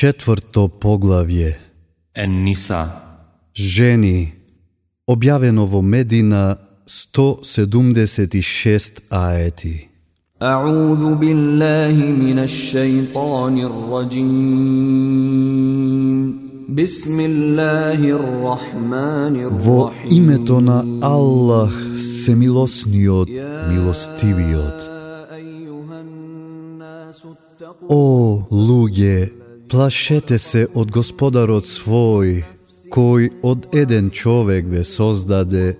Четврто поглавје النساء Жени Објавено во Медина 176 аети أعوذ بالله من الشيطان الرجيم بسم الله الرحمن Во الرحيم името на Аллах, семилосниот, милостивиот. أيها الناس اتقوا О, луѓе, плашете се од Господарот свој, кој од еден човек ве создаде,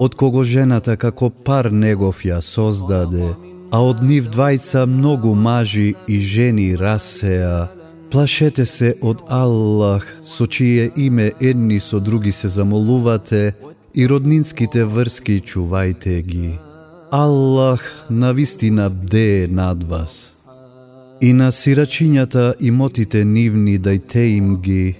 од кого жената како пар негов ја создаде, а од нив двајца многу мажи и жени расеа. Плашете се од Аллах, со чие име едни со други се замолувате, и роднинските врски чувајте ги. Аллах навистина бдее над вас. И на сирачињата имотите нивни дајте им ги,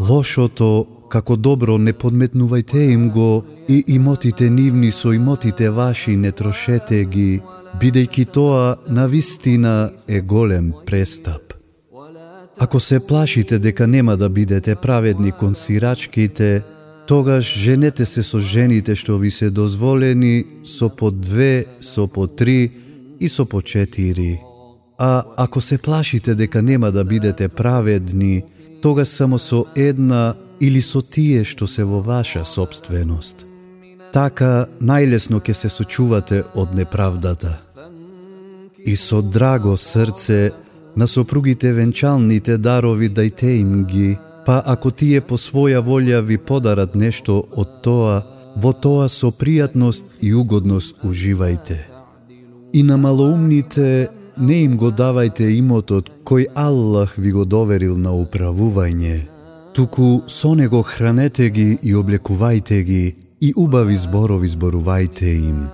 лошото како добро не подметнувајте им го и имотите нивни со имотите ваши не трошете ги, бидејќи тоа на вистина е голем престап. Ако се плашите дека нема да бидете праведни кон сирачките, тогаш женете се со жените што ви се дозволени со по две, со по три и со по четири. А ако се плашите дека нема да бидете праведни, тогаш само со една или со тие што се во ваша собственост. Така најлесно ќе се сочувате од неправдата. И со драго срце на сопругите венчалните дарови дајте им ги, па ако тие по своја волја ви подарат нешто од тоа, во тоа со пријатност и угодност уживајте. И на малоумните не им го давајте имотот кој Аллах ви го доверил на управување, туку со него хранете ги и облекувајте ги и убави зборови зборувајте им.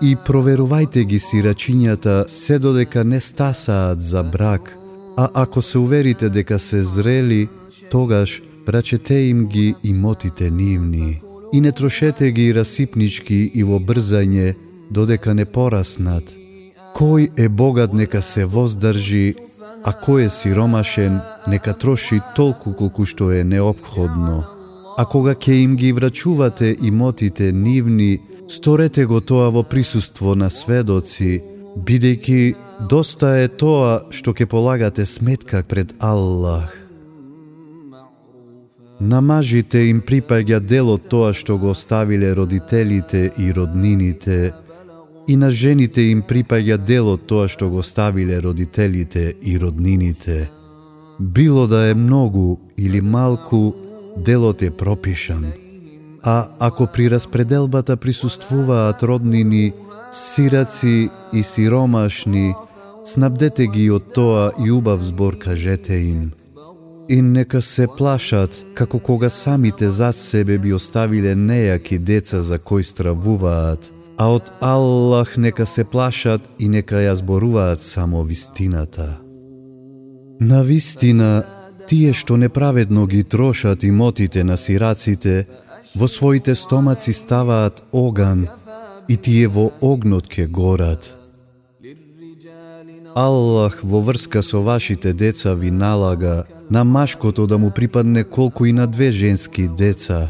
И проверувајте ги сирачињата се додека не стасаат за брак, а ако се уверите дека се зрели, тогаш прачете им ги имотите нивни. И не трошете ги расипнички и во брзање, додека не пораснат. Кој е богат нека се воздржи, а кој е сиромашен нека троши толку колку што е необходно. А кога ќе им ги врачувате имотите нивни, сторете го тоа во присуство на сведоци, бидејќи доста е тоа што ќе полагате сметка пред Аллах. На мажите им припаѓа дело тоа што го оставиле родителите и роднините, и на жените им припаѓа дел од тоа што го ставиле родителите и роднините. Било да е многу или малку, делот е пропишан. А ако при распределбата присуствуваат роднини, сираци и сиромашни, снабдете ги од тоа и убав збор кажете им. И нека се плашат, како кога самите зад себе би оставиле нејаки деца за кои стравуваат, а од Аллах нека се плашат и нека ја зборуваат само вистината. На вистина, тие што неправедно ги трошат имотите на сираците, во своите стомаци ставаат оган и тие во огнот ке горат. Аллах во врска со вашите деца ви налага на машкото да му припадне колку и на две женски деца.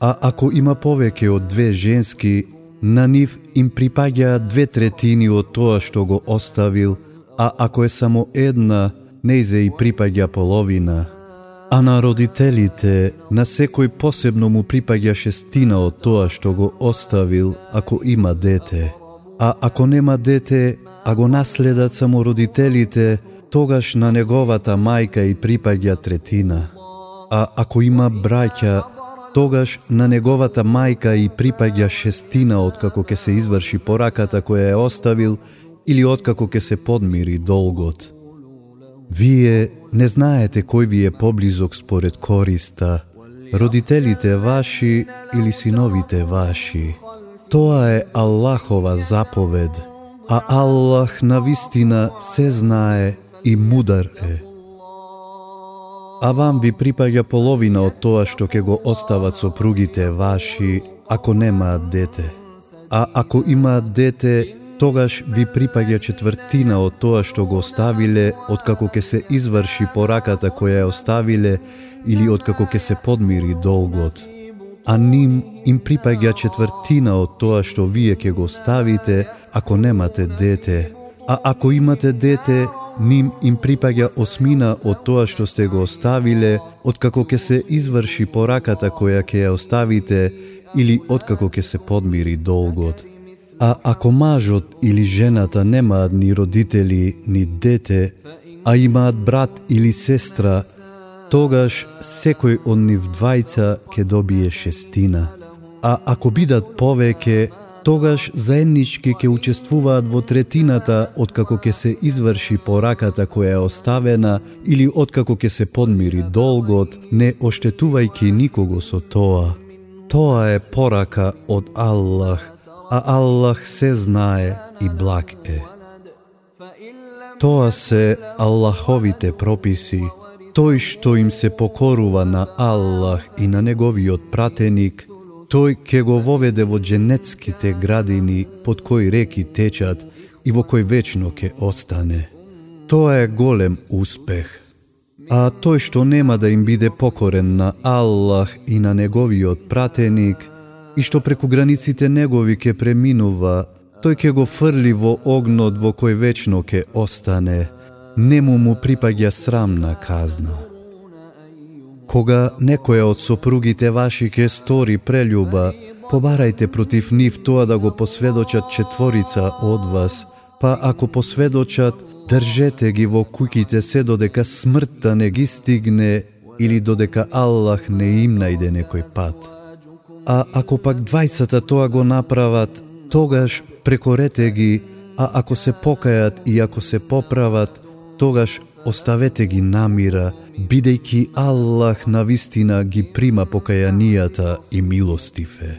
А ако има повеќе од две женски, на нив им припаѓа две третини од тоа што го оставил, а ако е само една, нејзе и припаѓа половина. А на родителите, на секој посебно му припаѓа шестина од тоа што го оставил, ако има дете. А ако нема дете, а го наследат само родителите, тогаш на неговата мајка и припаѓа третина. А ако има браќа, тогаш на неговата мајка и припаѓа шестина откако ќе се изврши пораката која е оставил или откако ќе се подмири долгот. Вие не знаете кој ви е поблизок според користа, родителите ваши или синовите ваши. Тоа е Аллахова заповед, а Аллах на вистина се знае и мудар е. А вам ви припаѓа половина од тоа што ќе го остават сопругите ваши, ако немаат дете. А ако имаат дете, тогаш ви припаѓа четвртина од тоа што го оставиле, откако ќе се изврши пораката која ја оставиле или откако ќе се подмири долгот. А ним им припаѓа четвртина од тоа што вие ќе го ставите ако немате дете. А ако имате дете, ним им припаѓа осмина од тоа што сте го оставиле, откако ќе се изврши пораката која ќе ја оставите или откако ќе се подмири долгот. А ако мажот или жената немаат ни родители, ни дете, а имаат брат или сестра, тогаш секој од нив двајца ќе добие шестина. А ако бидат повеќе, тогаш заеднички ќе учествуваат во третината откако ќе се изврши пораката која е оставена или откако ќе се подмири долгот, не оштетувајќи никого со тоа. Тоа е порака од Аллах, а Аллах се знае и благ е. Тоа се Аллаховите прописи, тој што им се покорува на Аллах и на неговиот пратеник, тој ке го воведе во дженетските градини под кои реки течат и во кој вечно ке остане. Тоа е голем успех. А тој што нема да им биде покорен на Аллах и на неговиот пратеник, и што преку границите негови ке преминува, тој ке го фрли во огнот во кој вечно ке остане, нему му припаѓа срамна казна. Кога некоја од сопругите ваши ке стори прелюба, побарајте против нив тоа да го посведочат четворица од вас, па ако посведочат, држете ги во куќите се додека смртта не ги стигне или додека Аллах не им најде некој пат. А ако пак двајцата тоа го направат, тогаш прекорете ги, а ако се покајат и ако се поправат, тогаш оставете ги намира, бидејќи Аллах на вистина ги прима покајанијата и милостив е.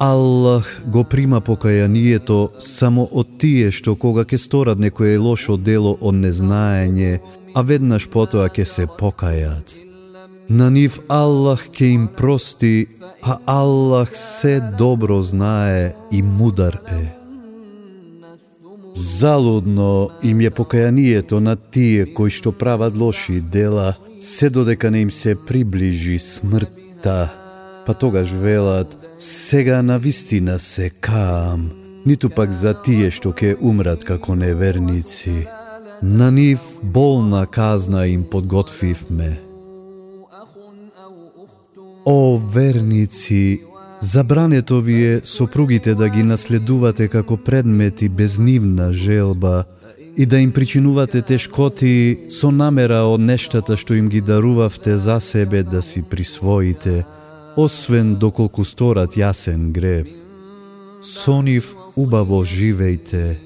Аллах го прима покајанието само од тие што кога ќе сторат некое лошо дело од незнаење, а веднаш потоа ќе се покајат. На нив Аллах ќе им прости, а Аллах се добро знае и мудар е. Залудно им е покајанието на тие кои што прават лоши дела, се додека не им се приближи смртта, па тогаш велат, сега на вистина се каам, ниту пак за тие што ќе умрат како неверници. На нив болна казна им подготвивме. О, верници, забрането ви е сопругите да ги наследувате како предмети без нивна желба и да им причинувате тешкоти со намера од нештата што им ги дарувавте за себе да си присвоите, освен доколку сторат јасен грев. Со нив убаво живејте,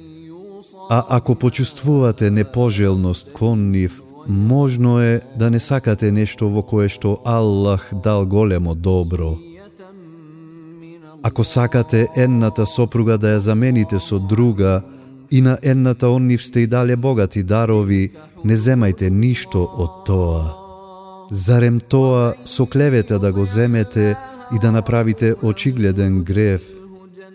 а ако почувствувате непожелност кон нив, можно е да не сакате нешто во кое што Аллах дал големо добро. Ако сакате едната сопруга да ја замените со друга и на едната он нив сте и дале богати дарови, не земајте ништо од тоа. Зарем тоа со клевета да го земете и да направите очигледен грев,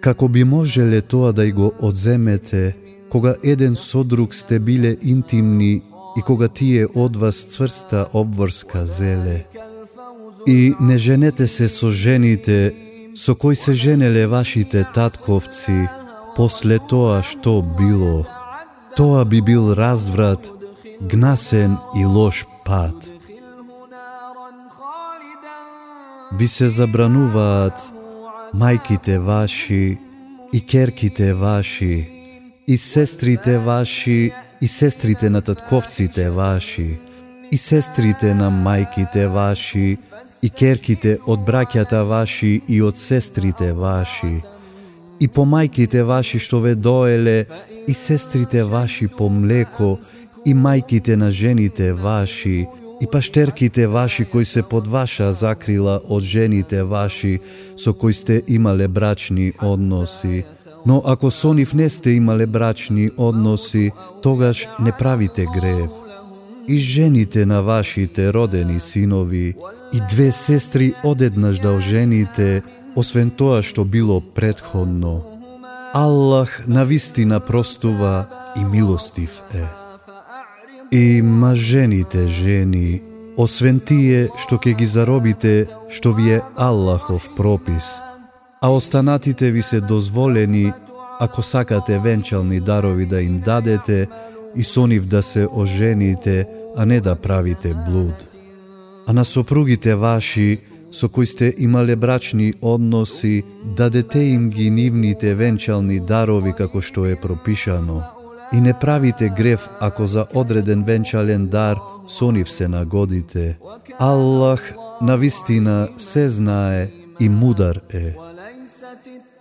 како би можеле тоа да и го одземете, кога еден со друг сте биле интимни и кога тие од вас цврста обврска зеле. И не женете се со жените со кои се женеле вашите татковци после тоа што било. Тоа би бил разврат, гнасен и лош пат. Ви се забрануваат мајките ваши и керките ваши и сестрите ваши и сестрите на татковците ваши, и сестрите на мајките ваши, и керките од браќата ваши и од сестрите ваши, и по мајките ваши што ве доеле, и сестрите ваши по млеко, и мајките на жените ваши, и паштерките ваши кои се под ваша закрила од жените ваши со кои сте имале брачни односи, Но ако со нив не сте имале брачни односи, тогаш не правите грев. И жените на вашите родени синови, и две сестри одеднаш да ожените, освен тоа што било предходно. Аллах навистина простува и милостив е. И мажените жени, освен тие што ќе ги заробите, што ви е Аллахов пропис, а останатите ви се дозволени ако сакате венчални дарови да им дадете и со нив да се ожените, а не да правите блуд. А на сопругите ваши, со кои сте имале брачни односи, дадете им ги нивните венчални дарови како што е пропишано. И не правите греф ако за одреден венчален дар со нив се нагодите. Аллах на вистина се знае и мудар е.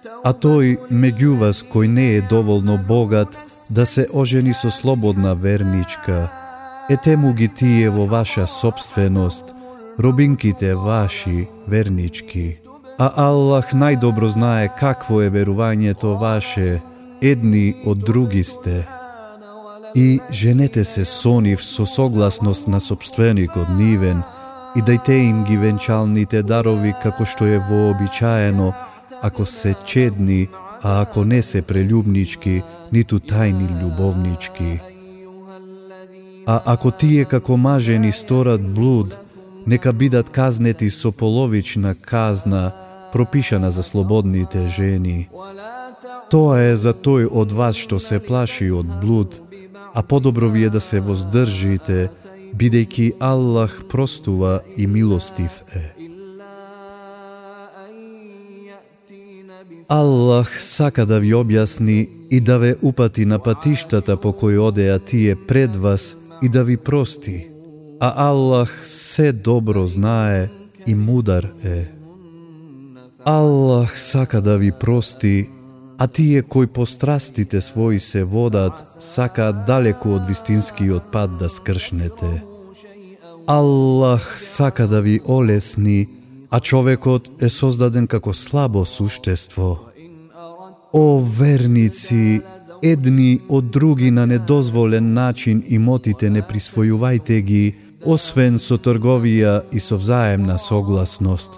А тој меѓу вас кој не е доволно богат да се ожени со слободна верничка, ете му ги тие во ваша собственост, робинките ваши вернички. А Аллах најдобро знае какво е верувањето ваше, едни од други сте. И женете се со нив со согласност на собственикот нивен и дајте им ги венчалните дарови како што е вообичаено, ако се чедни, а ако не се прелюбнички, ниту тајни љубовнички. А ако тие како мажени сторат блуд, нека бидат казнети со половична казна, пропишана за слободните жени. Тоа е за тој од вас што се плаши од блуд, а подобро ви е да се воздржите, бидејќи Аллах простува и милостив е. Аллах сака да ви објасни и да ве упати на патиштата по кои одеа тие пред вас и да ви прости. А Аллах се добро знае и мудар е. Аллах сака да ви прости, а тие кои по страстите своји се водат, сакаат далеку од вистинскиот пат да скршнете. Аллах сака да ви олесни, а човекот е создаден како слабо суштество. О верници, едни од други на недозволен начин имотите не присвојувајте ги, освен со трговија и со взаемна согласност.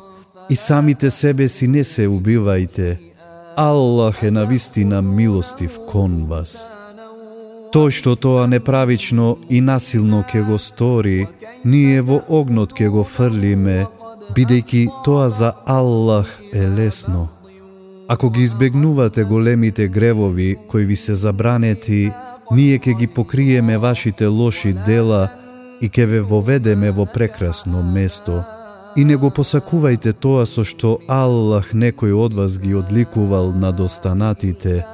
И самите себе си не се убивајте. Аллах е навистина милостив кон вас. Тој што тоа неправично и насилно ке го стори, ние во огнот ке го фрлиме, бидејќи тоа за Аллах е лесно. Ако ги избегнувате големите гревови кои ви се забранети, ние ќе ги покриеме вашите лоши дела и ќе ве воведеме во прекрасно место. И не го посакувајте тоа со што Аллах некој од вас ги одликувал над останатите.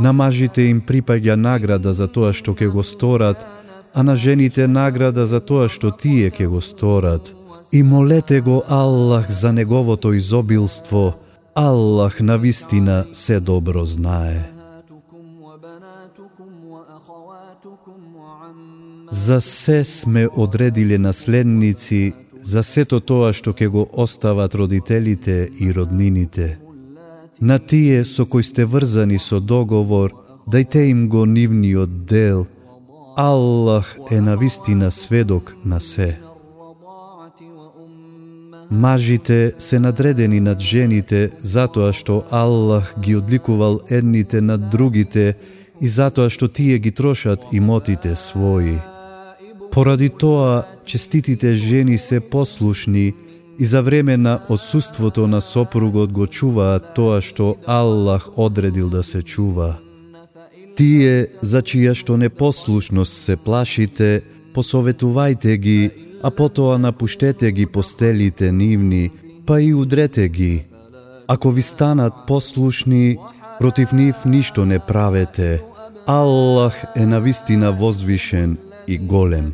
На мажите им припаѓа награда за тоа што ќе го сторат, а на жените награда за тоа што тие ќе го сторат. И молете го Аллах за неговото изобилство, Аллах на вистина се добро знае. За се сме одредиле наследници, за сето тоа што ќе го остават родителите и роднините. На тие со кои сте врзани со договор, дајте им го нивниот дел. Аллах е на вистина сведок на се. Мажите се надредени над жените затоа што Аллах ги одликувал едните над другите и затоа што тие ги трошат имотите своји. Поради тоа, честитите жени се послушни и за време на отсуството на сопругот го чуваат тоа што Аллах одредил да се чува. Тие, за чија што непослушност се плашите, посоветувајте ги а потоа напуштете ги постелите нивни, па и удрете ги. Ако ви станат послушни, против нив ништо не правете. Аллах е навистина возвишен и голем.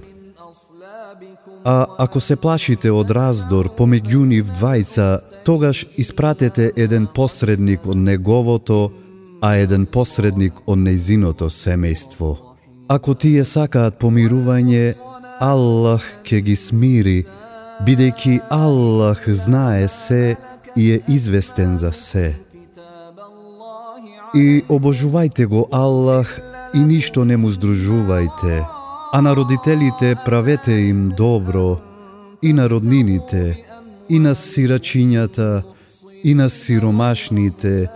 А ако се плашите од раздор помеѓу нив двајца, тогаш испратете еден посредник од неговото, а еден посредник од нејзиното семејство. Ако тие сакаат помирување, Аллах ќе ги смири, бидејќи Аллах знае се и е известен за се. И обожувајте го Аллах и ништо не му здружувајте, а на родителите правете им добро, и на роднините, и на сирачињата, и на сиромашните,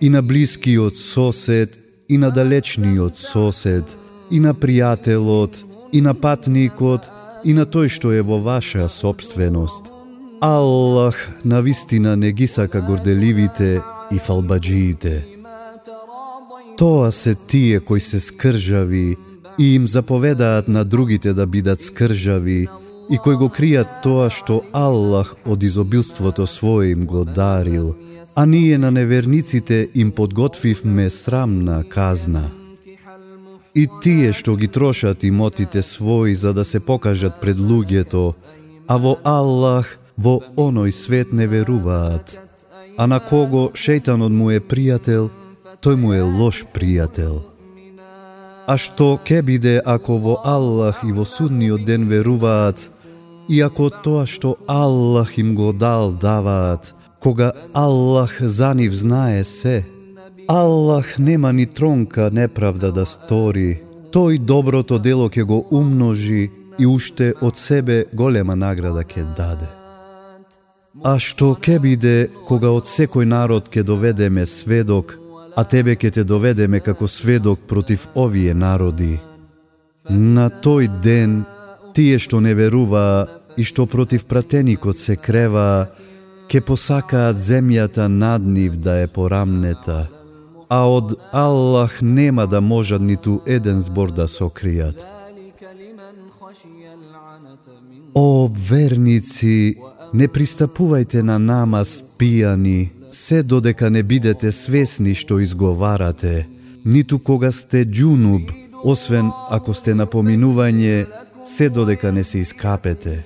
и на блискиот сосед, и на далечниот сосед, и на пријателот, и на патникот, и на тој што е во ваша собственост. Аллах на вистина не ги сака горделивите и фалбаджиите. Тоа се тие кои се скржави и им заповедаат на другите да бидат скржави и кои го кријат тоа што Аллах од изобилството свое им го дарил, а ние на неверниците им подготвивме срамна казна. И тие што ги трошат имотите своји за да се покажат пред луѓето, а во Аллах во оној свет не веруваат. А на кого шејтанот му е пријател, тој му е лош пријател. А што ке биде ако во Аллах и во судниот ден веруваат, и ако тоа што Аллах им го дал даваат, кога Аллах за нив знае се, Аллах нема ни тронка неправда да стори, тој доброто дело ќе го умножи и уште од себе голема награда ќе даде. А што ќе биде кога од секој народ ќе доведеме сведок, а тебе ќе те доведеме како сведок против овие народи? На тој ден, тие што не веруваа и што против пратеникот се креваа, ке посакаат земјата над нив да е порамнета, а од Аллах нема да можат ниту еден збор да сокријат. О, верници, не пристапувајте на намаз пијани, се додека не бидете свесни што изговарате, ниту кога сте джунуб, освен ако сте на поминување, се додека не се искапете.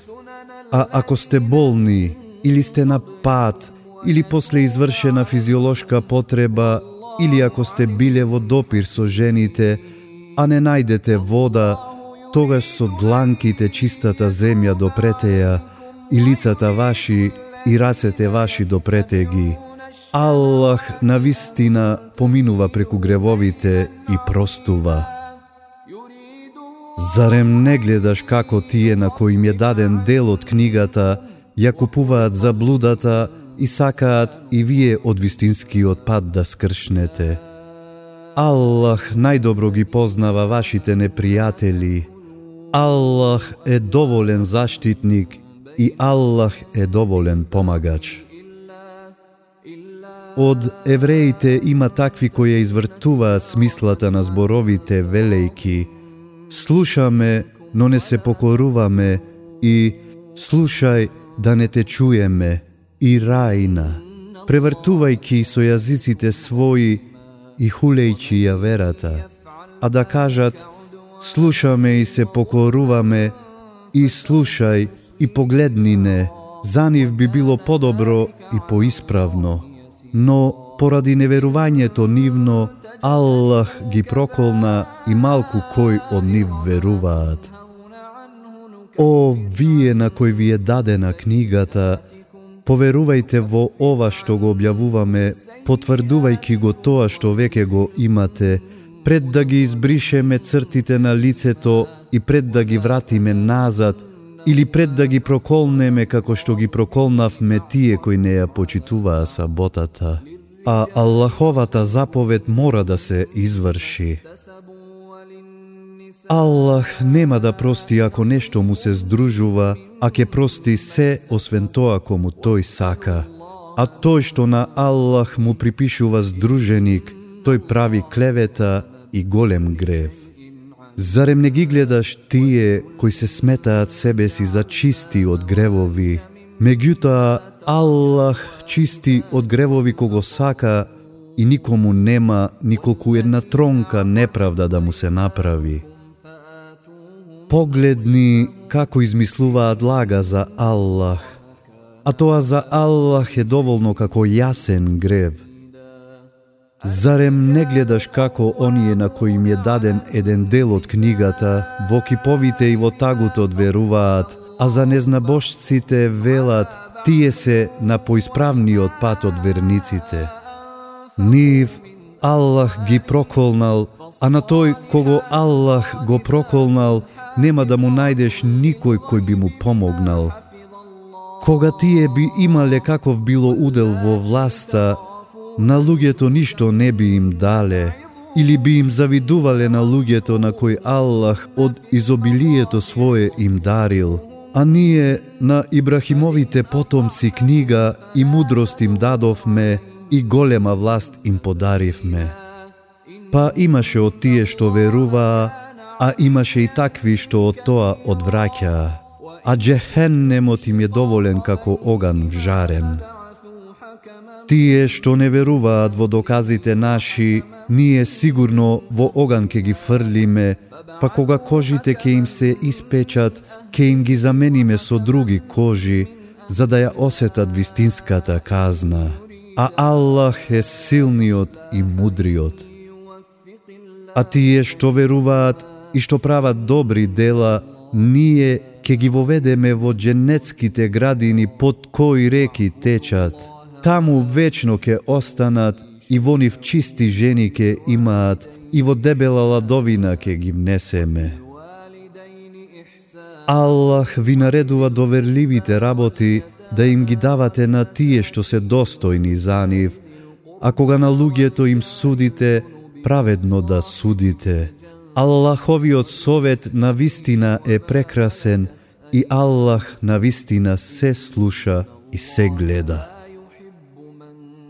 А ако сте болни, или сте на пат, или после извршена физиолошка потреба, или ако сте биле во допир со жените, а не најдете вода, тогаш со дланките чистата земја допрете ја, и лицата ваши и рацете ваши допрете ги. Аллах на вистина поминува преку гревовите и простува. Зарем не гледаш како тие на кои им е даден дел од книгата, ја купуваат заблудата и сакаат и вие од вистинскиот пат да скршнете. Аллах најдобро ги познава вашите непријатели. Аллах е доволен заштитник и Аллах е доволен помагач. Од евреите има такви кои ја извртуваат смислата на зборовите велејки. Слушаме, но не се покоруваме и слушај, да не те чуеме, и рајна, превртувајки со јазиците своји и хулејќи ја верата, а да кажат, слушаме и се покоруваме, и слушај и погледни не, за нив би било подобро и поисправно. Но поради неверувањето нивно, Аллах ги проколна и малку кој од нив веруваат. О, вие на кој ви е дадена книгата, поверувајте во ова што го објавуваме, потврдувајќи го тоа што веќе го имате, пред да ги избришеме цртите на лицето и пред да ги вратиме назад, или пред да ги проколнеме како што ги проколнавме тие кои не ја почитуваа саботата. А Аллаховата заповед мора да се изврши. Аллах нема да прости ако нешто му се здружува, а ке прости се освен тоа кому тој сака. А тој што на Аллах му припишува здруженик, тој прави клевета и голем грев. Зарем не ги гледаш тие кои се сметаат себе си за чисти од гревови, меѓутоа Аллах чисти од гревови кого сака и никому нема николку една тронка неправда да му се направи. Погледни како измислуваат лага за Аллах, а тоа за Аллах е доволно како јасен грев. Зарем не гледаш како оние на кои им е даден еден дел од книгата, во киповите и во тагутот веруваат, а за незнабошците велат, тие се на поисправниот пат од верниците. Нив Аллах ги проколнал, а на тој кого Аллах го проколнал, нема да му најдеш никој кој би му помогнал. Кога тие би имале каков било удел во власта, на луѓето ништо не би им дале, или би им завидувале на луѓето на кој Аллах од изобилието свое им дарил, а ние на Ибрахимовите потомци книга и мудрост им дадовме и голема власт им подаривме. Па имаше од тие што веруваа, а имаше и такви што од тоа одвраќаа, а джехеннемот им е доволен како оган вжарен. Тие што не веруваат во доказите наши, ние сигурно во оган ке ги фрлиме, па кога кожите ке им се испечат, ке им ги замениме со други кожи, за да ја осетат вистинската казна. А Аллах е силниот и мудриот. А тие што веруваат и што прават добри дела, ние ке ги воведеме во дженетските градини под кои реки течат – таму вечно ќе останат и во нив чисти жени ќе имаат и во дебела ладовина ќе ги внесеме. Аллах ви наредува доверливите работи да им ги давате на тие што се достојни за нив, а кога на луѓето им судите, праведно да судите. Аллаховиот совет на вистина е прекрасен и Аллах на вистина се слуша и се гледа.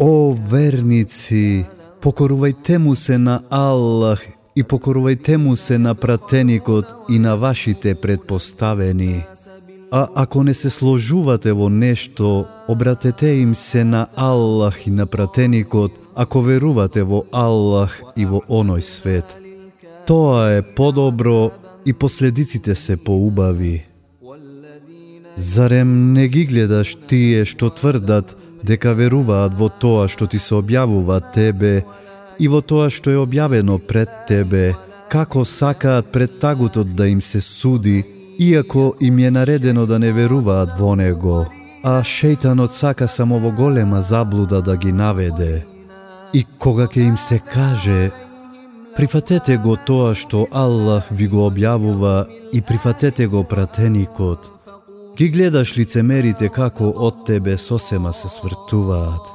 О верници, покорувајте му се на Аллах и покорувајте му се на пратеникот и на вашите предпоставени. А ако не се сложувате во нешто, обратете им се на Аллах и на пратеникот, ако верувате во Аллах и во оној свет. Тоа е подобро и последиците се поубави. Зарем не ги гледаш тие што тврдат дека веруваат во тоа што ти се објавува тебе и во тоа што е објавено пред тебе, како сакаат пред тагутот да им се суди, иако им е наредено да не веруваат во него. А шејтанот сака само во голема заблуда да ги наведе. И кога ќе им се каже, прифатете го тоа што Аллах ви го објавува и прифатете го пратеникот, Ги гледаш лицемерите како од тебе сосема се свртуваат.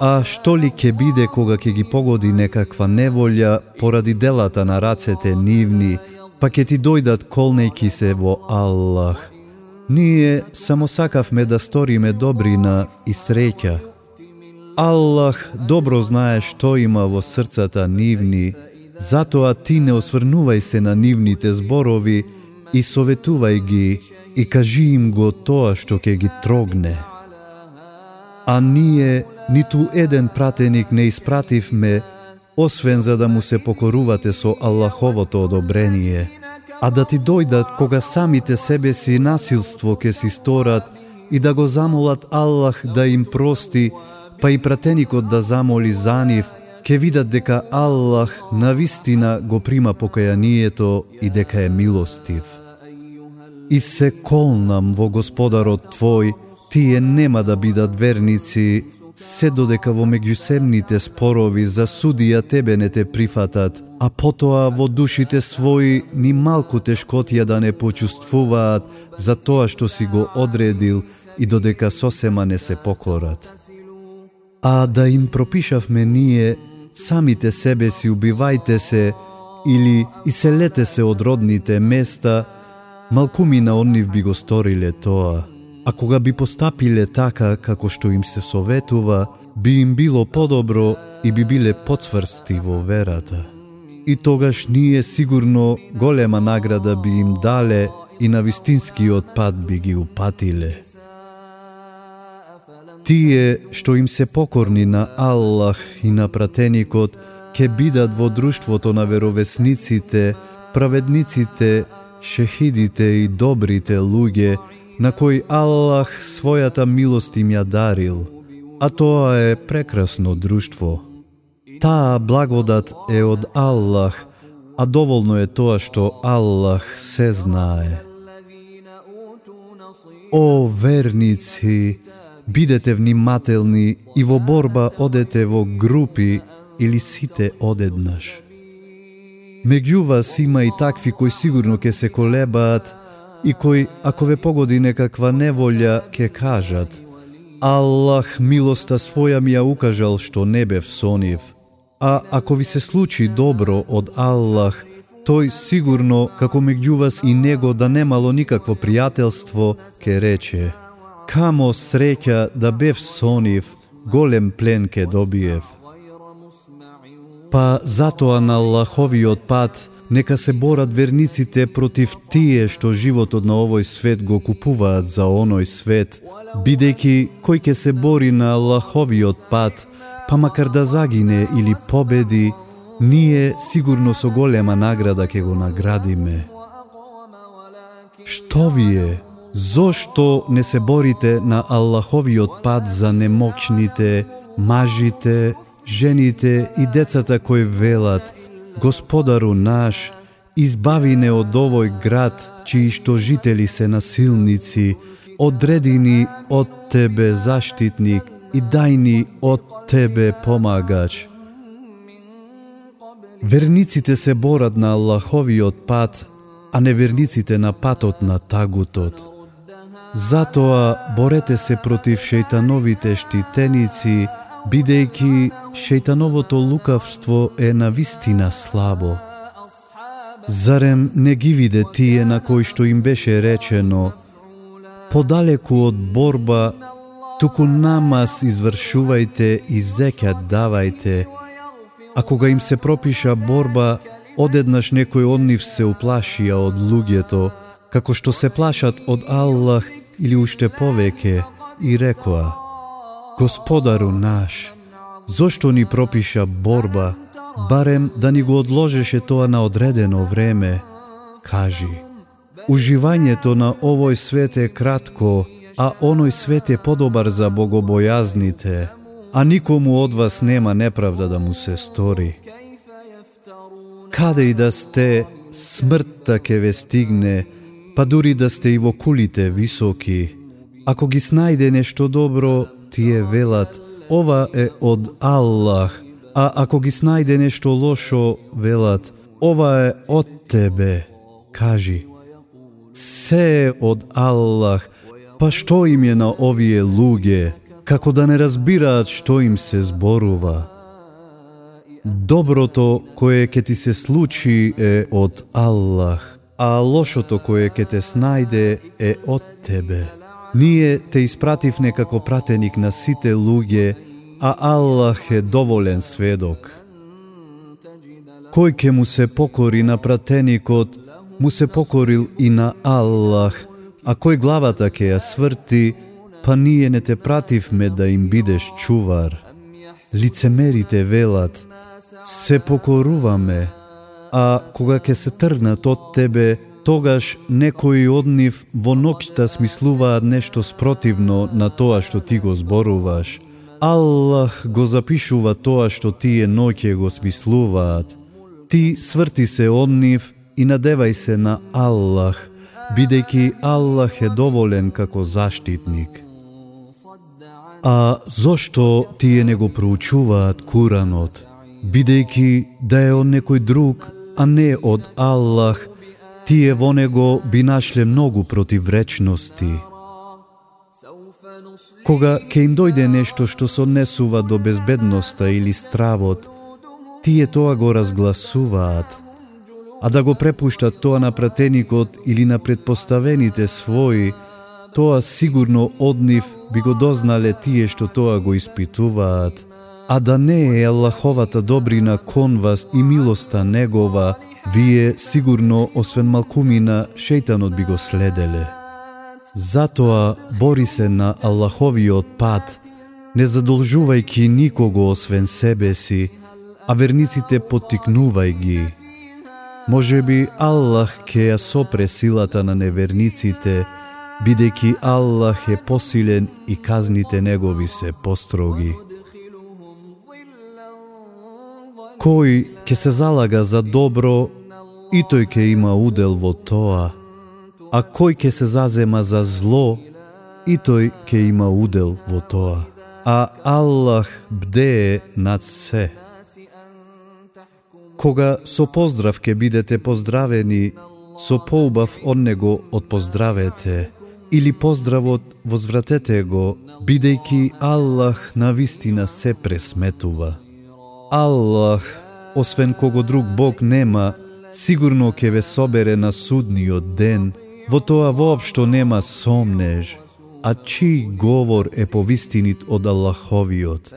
А што ли ќе биде кога ќе ги погоди некаква неволја поради делата на рацете нивни, па ќе ти дојдат колнејки се во Аллах. Ние само сакавме да сториме добрина и среќа. Аллах добро знае што има во срцата нивни, затоа ти не осврнувај се на нивните зборови, и советувај ги и кажи им го тоа што ќе ги трогне. А ние ниту еден пратеник не испративме, освен за да му се покорувате со Аллаховото одобрение, а да ти дојдат кога самите себе си насилство ке си сторат и да го замолат Аллах да им прости, па и пратеникот да замоли за нив, ке видат дека Аллах на вистина го прима покајанието и дека е милостив. И се колнам во Господарот Твој, тие нема да бидат верници, се додека во меѓусебните спорови за судија тебе не те прифатат, а потоа во душите своји ни малку тешкотија да не почувствуваат за тоа што си го одредил и додека сосема не се покорат. А да им пропишавме ние самите себе си убивајте се или иселете се од родните места, малкуми на оннив би го сториле тоа, а кога би постапиле така како што им се советува, би им било подобро и би биле поцврсти во верата. И тогаш ние сигурно голема награда би им дале и на вистинскиот пат би ги упатиле. Тие што им се покорни на Аллах и на пратеникот, ќе бидат во друштвото на веровесниците, праведниците, шехидите и добрите луѓе, на кои Аллах својата милост им ја дарил, а тоа е прекрасно друштво. Таа благодат е од Аллах, а доволно е тоа што Аллах се знае. О верници, Бидете внимателни и во борба одете во групи или сите одеднаш. Меѓу вас има и такви кои сигурно ќе се колебаат и кои, ако ве погоди некаква неволја, ќе кажат Аллах милоста своја ми ја укажал што не бев со нив. А ако ви се случи добро од Аллах, тој сигурно, како меѓу вас и него да немало никакво пријателство, ке рече Камо среќа да бев со нив, голем плен ке добиев. Па затоа на Аллаховиот пат нека се борат верниците против тие што животот на овој свет го купуваат за оној свет, бидејќи кој ќе се бори на Аллаховиот пат, па макар да загине или победи, ние сигурно со голема награда ке го наградиме. Што вие? Зошто не се борите на Аллаховиот пат за немокшните, мажите, жените и децата кои велат Господару наш, избави не од овој град, чии што жители се насилници, одреди ни од Тебе заштитник и дај ни од Тебе помагач. Верниците се борат на Аллаховиот пат, а неверниците на патот на тагутот. Затоа борете се против шејтановите штитеници, бидејќи шејтановото лукавство е на вистина слабо. Зарем не ги виде тие на кои што им беше речено, подалеку од борба, туку намаз извршувајте и зекјат давајте, а кога им се пропиша борба, одеднаш некој од нив се уплашија од луѓето, како што се плашат од Аллах или уште повеќе, и рекоа, Господару наш, зошто ни пропиша борба, барем да ни го одложеше тоа на одредено време, кажи. Уживањето на овој свет е кратко, а оној свет е подобар за богобојазните, а никому од вас нема неправда да му се стори. Каде и да сте, смртта ке ве стигне, па дури да сте и во кулите високи. Ако ги снајде нешто добро, тие велат, ова е од Аллах, а ако ги снајде нешто лошо, велат, ова е од тебе. Кажи, се е од Аллах, па што им е на овие луѓе, како да не разбираат што им се зборува. Доброто кое ќе ти се случи е од Аллах, а лошото кое ќе те снајде е од тебе. Ние те испратив некако пратеник на сите луѓе, а Аллах е доволен сведок. Кој ќе му се покори на пратеникот, му се покорил и на Аллах, а кој главата ќе ја сврти, па ние не те пративме да им бидеш чувар. Лицемерите велат, се покоруваме, а кога ќе се тргнат од тебе, тогаш некои од нив во ноќта смислуваат нешто спротивно на тоа што ти го зборуваш. Аллах го запишува тоа што тие ноќе го смислуваат. Ти сврти се од нив и надевај се на Аллах, бидејќи Аллах е доволен како заштитник. А зошто тие не го проучуваат Куранот, бидејќи да е он некој друг, а не од Аллах, тие во него би нашле многу противречности. Кога ќе им дојде нешто што се однесува до безбедноста или стравот, тие тоа го разгласуваат, а да го препуштат тоа на пратеникот или на предпоставените своји, тоа сигурно од нив би го дознале тие што тоа го испитуваат, а да не е Аллаховата добрина кон вас и милоста Негова, Вие сигурно, освен малкумина, шејтанот би го следеле. Затоа бори се на Аллаховиот пат, не задолжувајки никого освен себе си, а верниците поттикнувај ги. Може би Аллах ке ја сопре силата на неверниците, бидејќи Аллах е посилен и казните негови се построги. Кој ќе се залага за добро, и тој ќе има удел во тоа, а кој ќе се зазема за зло, и тој ќе има удел во тоа. А Аллах бдее над се. Кога со поздрав ќе бидете поздравени, со поубав од него отпоздравете, Или поздравот возвратете го, бидејќи Аллах на вистина се пресметува. Аллах, освен кого друг Бог нема, сигурно ќе ве собере на судниот ден, во тоа воопшто нема сомнеж, а чиј говор е повистинит од Аллаховиот.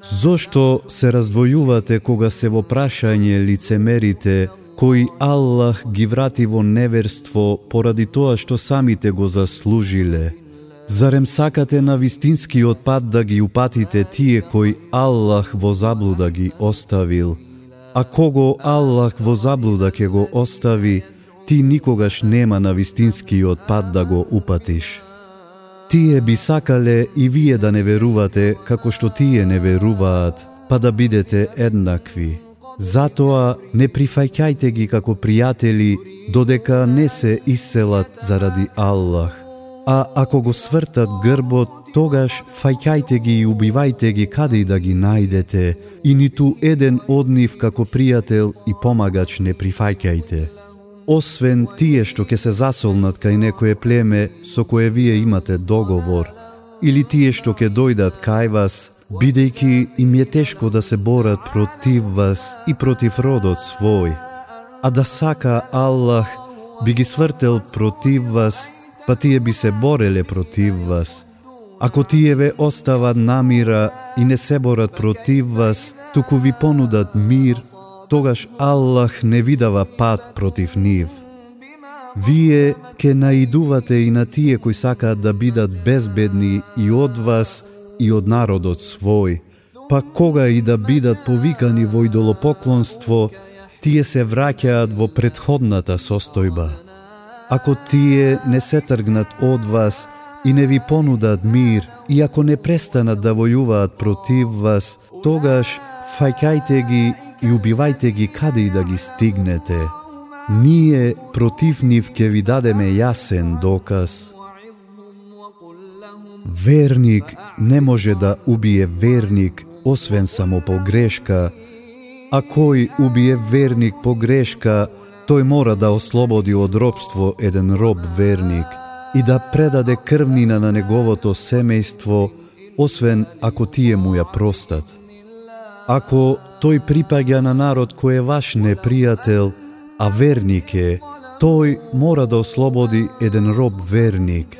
Зошто се раздвојувате кога се во прашање лицемерите, кои Аллах ги врати во неверство поради тоа што самите го заслужиле? Зарем сакате на вистинскиот пат да ги упатите тие кои Аллах во заблуда ги оставил? А кого Аллах во заблуда ќе го остави, ти никогаш нема на вистинскиот пат да го упатиш. Тие би сакале и вие да не верувате како што тие не веруваат, па да бидете еднакви. Затоа не прифаќајте ги како пријатели додека не се иселат заради Аллах. А ако го свртат грбот, тогаш фајкајте ги и убивајте ги каде и да ги најдете, и ниту еден од нив како пријател и помагач не прифајкајте. Освен тие што ќе се засолнат кај некое племе со кое вие имате договор, или тие што ќе дојдат кај вас, бидејќи им е тешко да се борат против вас и против родот свој. А да сака Аллах би ги свртел против вас па тие би се бореле против вас. Ако тие ве остават намира и не се борат против вас, туку ви понудат мир, тогаш Аллах не видава пат против нив. Вие ке наидувате и на тие кои сакаат да бидат безбедни и од вас и од народот свој, па кога и да бидат повикани во идолопоклонство, тие се враќаат во предходната состојба. Ако тие не се тргнат од вас и не ви понудат мир, и ако не престанат да војуваат против вас, тогаш фајкајте ги и убивајте ги каде и да ги стигнете. Ние против нив ќе ви дадеме јасен доказ. Верник не може да убие верник, освен само по грешка, а кој убие верник по грешка, Тој мора да ослободи од робство еден роб верник и да предаде крвнина на неговото семејство, освен ако тие му ја простат. Ако тој припаѓа на народ кој е ваш непријател, а верник е, тој мора да ослободи еден роб верник.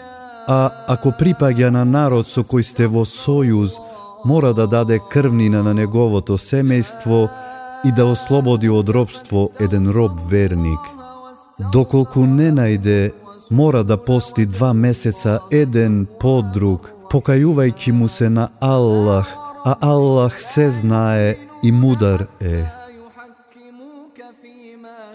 А ако припаѓа на народ со кој сте во сојуз, мора да даде крвнина на неговото семејство, и да ослободи од робство еден роб верник. Доколку не најде, мора да пости два месеца еден по друг, покајувајќи му се на Аллах, а Аллах се знае и мудар е.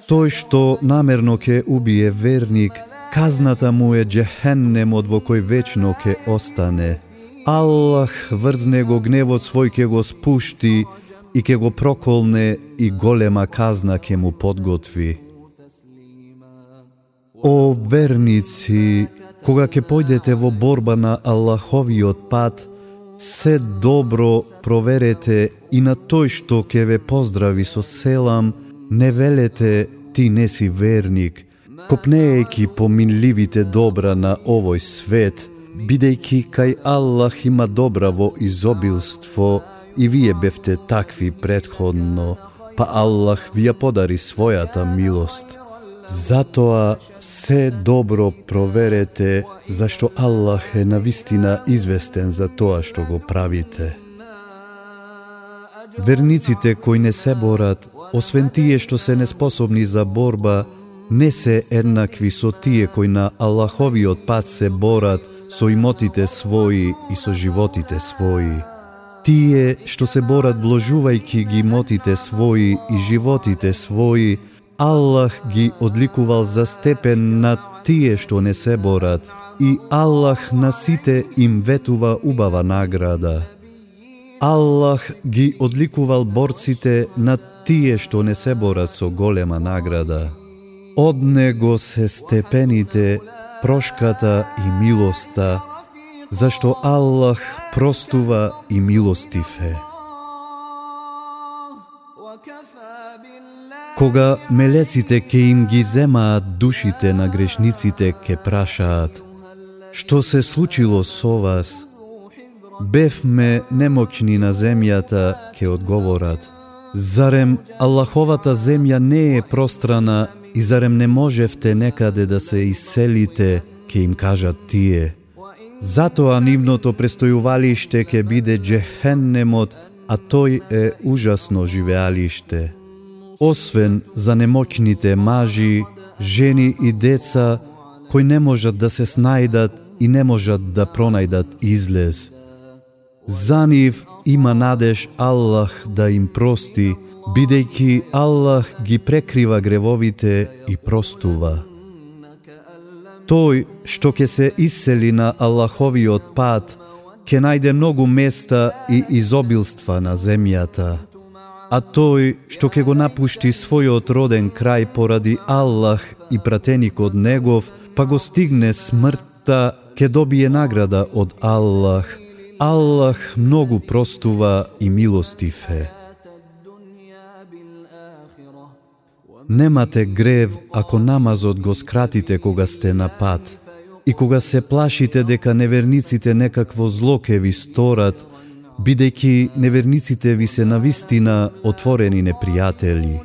Тој што намерно ке убие верник, казната му е джехеннемот во кој вечно ке остане. Аллах врз него гневот свој ке го спушти и ке го проколне и голема казна ке му подготви. О верници, кога ке појдете во борба на Аллаховиот пат, се добро проверете и на тој што ке ве поздрави со селам, не велете ти не си верник, копнејќи по минливите добра на овој свет, бидејќи кај Аллах има добра во изобилство, и вие бевте такви предходно, па Аллах ви ја подари својата милост. Затоа се добро проверете, зашто Аллах е навистина известен за тоа што го правите. Верниците кои не се борат, освен тие што се неспособни за борба, не се еднакви со тие кои на Аллаховиот пат се борат со имотите своји и со животите своји. Тие што се борат вложувајќи ги мотите своји и животите своји, Аллах ги одликувал за степен над тие што не се борат и Аллах на сите им ветува убава награда. Аллах ги одликувал борците над тие што не се борат со голема награда. Од него се степените, прошката и милоста, зашто Аллах простува и милостив е. Кога мелеците ке им ги земаат душите на грешниците ке прашаат Што се случило со вас? Бевме немоќни на земјата, ке одговорат Зарем Аллаховата земја не е пространа и зарем не можевте некаде да се иселите, ке им кажат тие. Затоа нивното престојувалиште ќе биде джехеннемот, а тој е ужасно живеалиште. Освен за немокните мажи, жени и деца, кои не можат да се снајдат и не можат да пронајдат излез. За нив има надеж Аллах да им прости, бидејќи Аллах ги прекрива гревовите и простува. Тој што ќе се исели на Аллаховиот пат, ќе најде многу места и изобилства на земјата. А тој што ќе го напушти својот роден крај поради Аллах и пратеникот негов, па го стигне смртта, ќе добие награда од Аллах. Аллах многу простува и милостив е. Немате грев ако намазот го скратите кога сте на пат и кога се плашите дека неверниците некакво зло ке ви сторат, бидејќи неверниците ви се навистина отворени непријатели.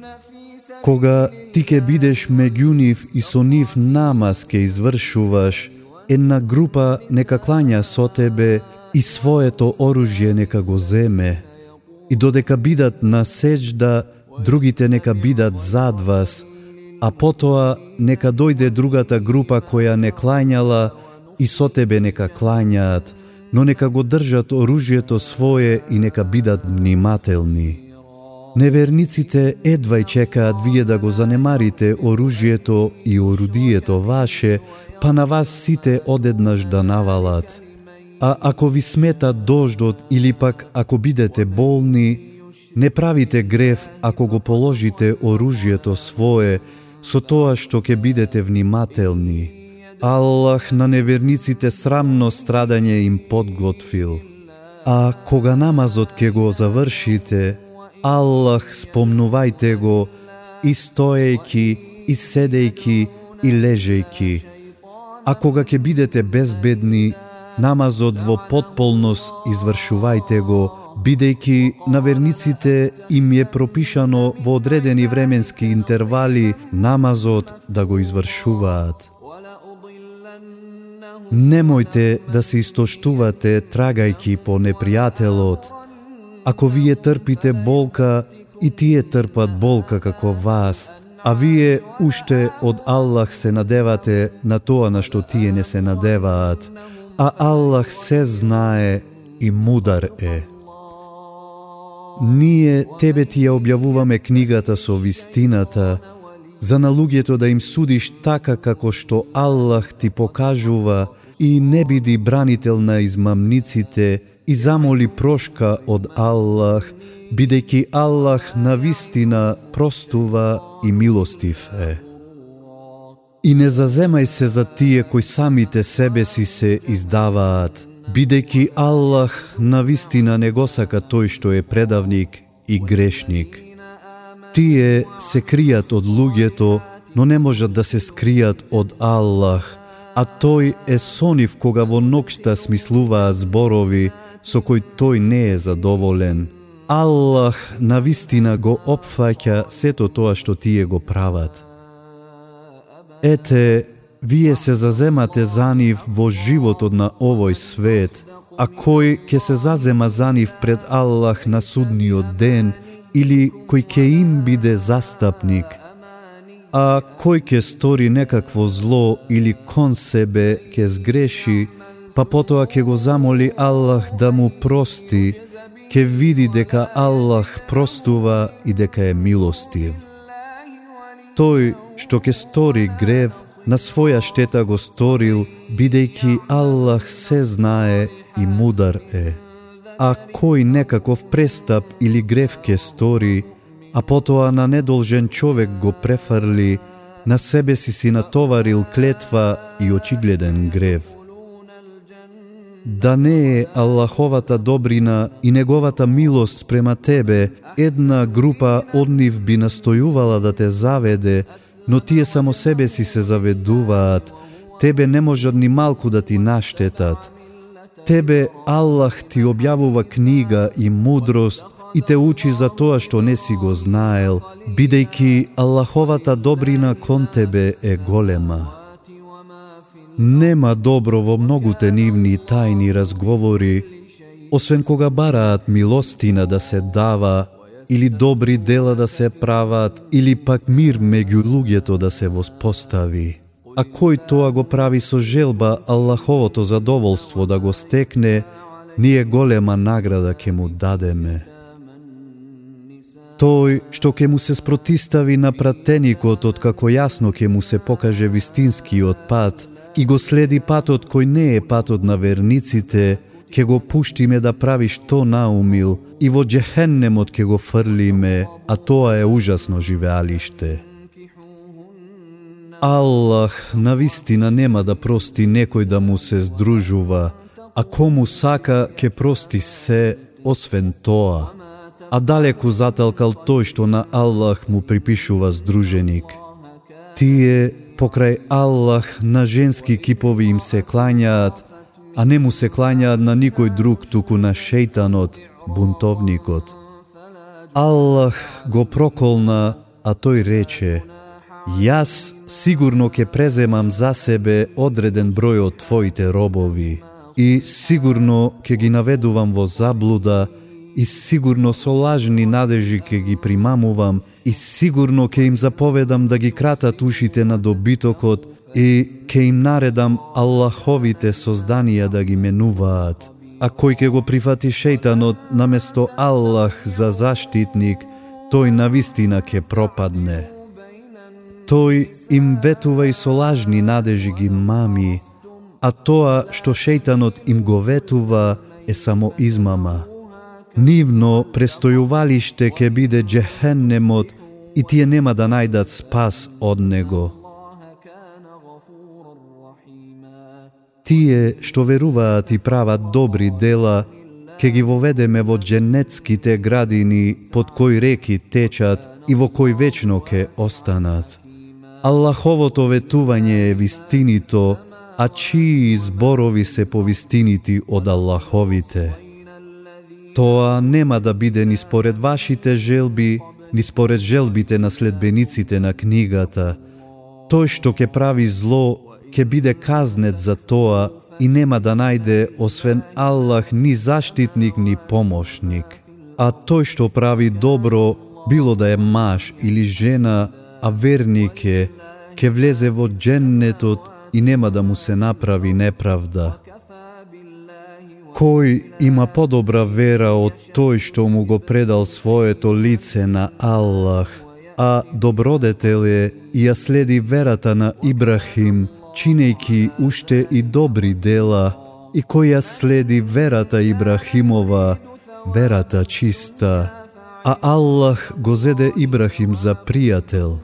Кога ти ке бидеш меѓу нив и со нив намаз ке извршуваш, една група нека клања со тебе и своето оружје нека го земе, и додека бидат на сеџда, другите нека бидат зад вас, а потоа нека дојде другата група која не клањала и со тебе нека клањаат, но нека го држат оружјето свое и нека бидат внимателни. Неверниците едва и чекаат вие да го занемарите оружјето и орудието ваше, па на вас сите одеднаш да навалат. А ако ви смета дождот или пак ако бидете болни, не правите грев ако го положите оружјето свое со тоа што ќе бидете внимателни. Аллах на неверниците срамно страдање им подготвил. А кога намазот ќе го завршите, Аллах спомнувајте го и стоејки, и седејки, и лежејки. А кога ќе бидете безбедни, намазот во подполност извршувајте го, бидејќи на верниците им е пропишано во одредени временски интервали намазот да го извршуваат. Немојте да се истоштувате трагајки по непријателот. Ако вие трпите болка, и тие трпат болка како вас, а вие уште од Аллах се надевате на тоа на што тие не се надеваат а Аллах се знае и мудар е. Ние тебе ти ја објавуваме книгата со вистината, за на луѓето да им судиш така како што Аллах ти покажува и не биди бранител на измамниците и замоли прошка од Аллах, бидејќи Аллах на вистина простува и милостив е. И не заземај се за тие кои самите себе си се издаваат, бидејќи Аллах на вистина не го сака тој што е предавник и грешник. Тие се кријат од луѓето, но не можат да се скријат од Аллах, а тој е сонив кога во нокшта смислуваат зборови со кои тој не е задоволен. Аллах на вистина го опфаќа сето тоа што тие го прават. Ете, вие се заземате за нив во животот на овој свет, а кој ќе се зазема за нив пред Аллах на судниот ден или кој ќе им биде застапник, а кој ќе стори некакво зло или кон себе ќе сгреши, па потоа ќе го замоли Аллах да му прости, ќе види дека Аллах простува и дека е милостив. Тој што ќе стори грев, на своја штета го сторил, бидејќи Аллах се знае и мудар е. А кој некаков престап или грев ке стори, а потоа на недолжен човек го префрли, на себе си си натоварил клетва и очигледен грев. да не е Аллаховата добрина и неговата милост према тебе, една група од нив би настојувала да те заведе, но тие само себе си се заведуваат, тебе не можат ни малку да ти наштетат. Тебе Аллах ти објавува книга и мудрост и те учи за тоа што не си го знаел, бидејќи Аллаховата добрина кон тебе е голема. Нема добро во многуте нивни тајни разговори, освен кога бараат милостина да се дава, или добри дела да се прават, или пак мир меѓу луѓето да се воспостави. А кој тоа го прави со желба Аллаховото задоволство да го стекне, ние голема награда ќе му дадеме. Тој што ќе му се спротистави на пратеникот од како јасно ќе му се покаже вистинскиот пат и го следи патот кој не е патот на верниците, ќе го пуштиме да прави што наумил и во джехеннемот ќе го фрлиме, а тоа е ужасно живеалиште. Аллах на вистина нема да прости некој да му се здружува, а кому сака ќе прости се, освен тоа. А далеку заталкал тој што на Аллах му припишува здруженик. Тие покрај Аллах на женски кипови им се клањаат, а не му се клањаат на никој друг туку на шејтанот, бунтовникот. Аллах го проколна, а тој рече – Јас сигурно ќе преземам за себе одреден број од твоите робови и сигурно ќе ги наведувам во заблуда и сигурно со лажни надежи ќе ги примамувам и сигурно ќе им заповедам да ги кратат ушите на добитокот и ке им наредам Аллаховите созданија да ги менуваат. А кој ке го прифати шејтанот наместо Аллах за заштитник, тој навистина ке пропадне. Тој им ветува и со лажни надежи ги мами, а тоа што шејтанот им го ветува е само измама. Нивно престојувалиште ке биде джехеннемот и тие нема да најдат спас од него. Тие што веруваат и прават добри дела, ке ги воведеме во дженетските градини под кои реки течат и во кои вечно ке останат. Аллаховото ветување е вистинито, а чии зборови се повистинити од Аллаховите. Тоа нема да биде ни според вашите желби, ни според желбите на следбениците на книгата. Тој што ќе прави зло, ќе биде казнет за тоа и нема да најде освен Аллах ни заштитник ни помошник. А тој што прави добро, било да е маж или жена, а верник е, ке влезе во дженнетот и нема да му се направи неправда. Кој има подобра вера од тој што му го предал своето лице на Аллах, а добродетел е и ја следи верата на Ибрахим, чинејки уште и добри дела, и која следи верата Ибрахимова, верата чиста, а Аллах го зеде Ибрахим за пријател.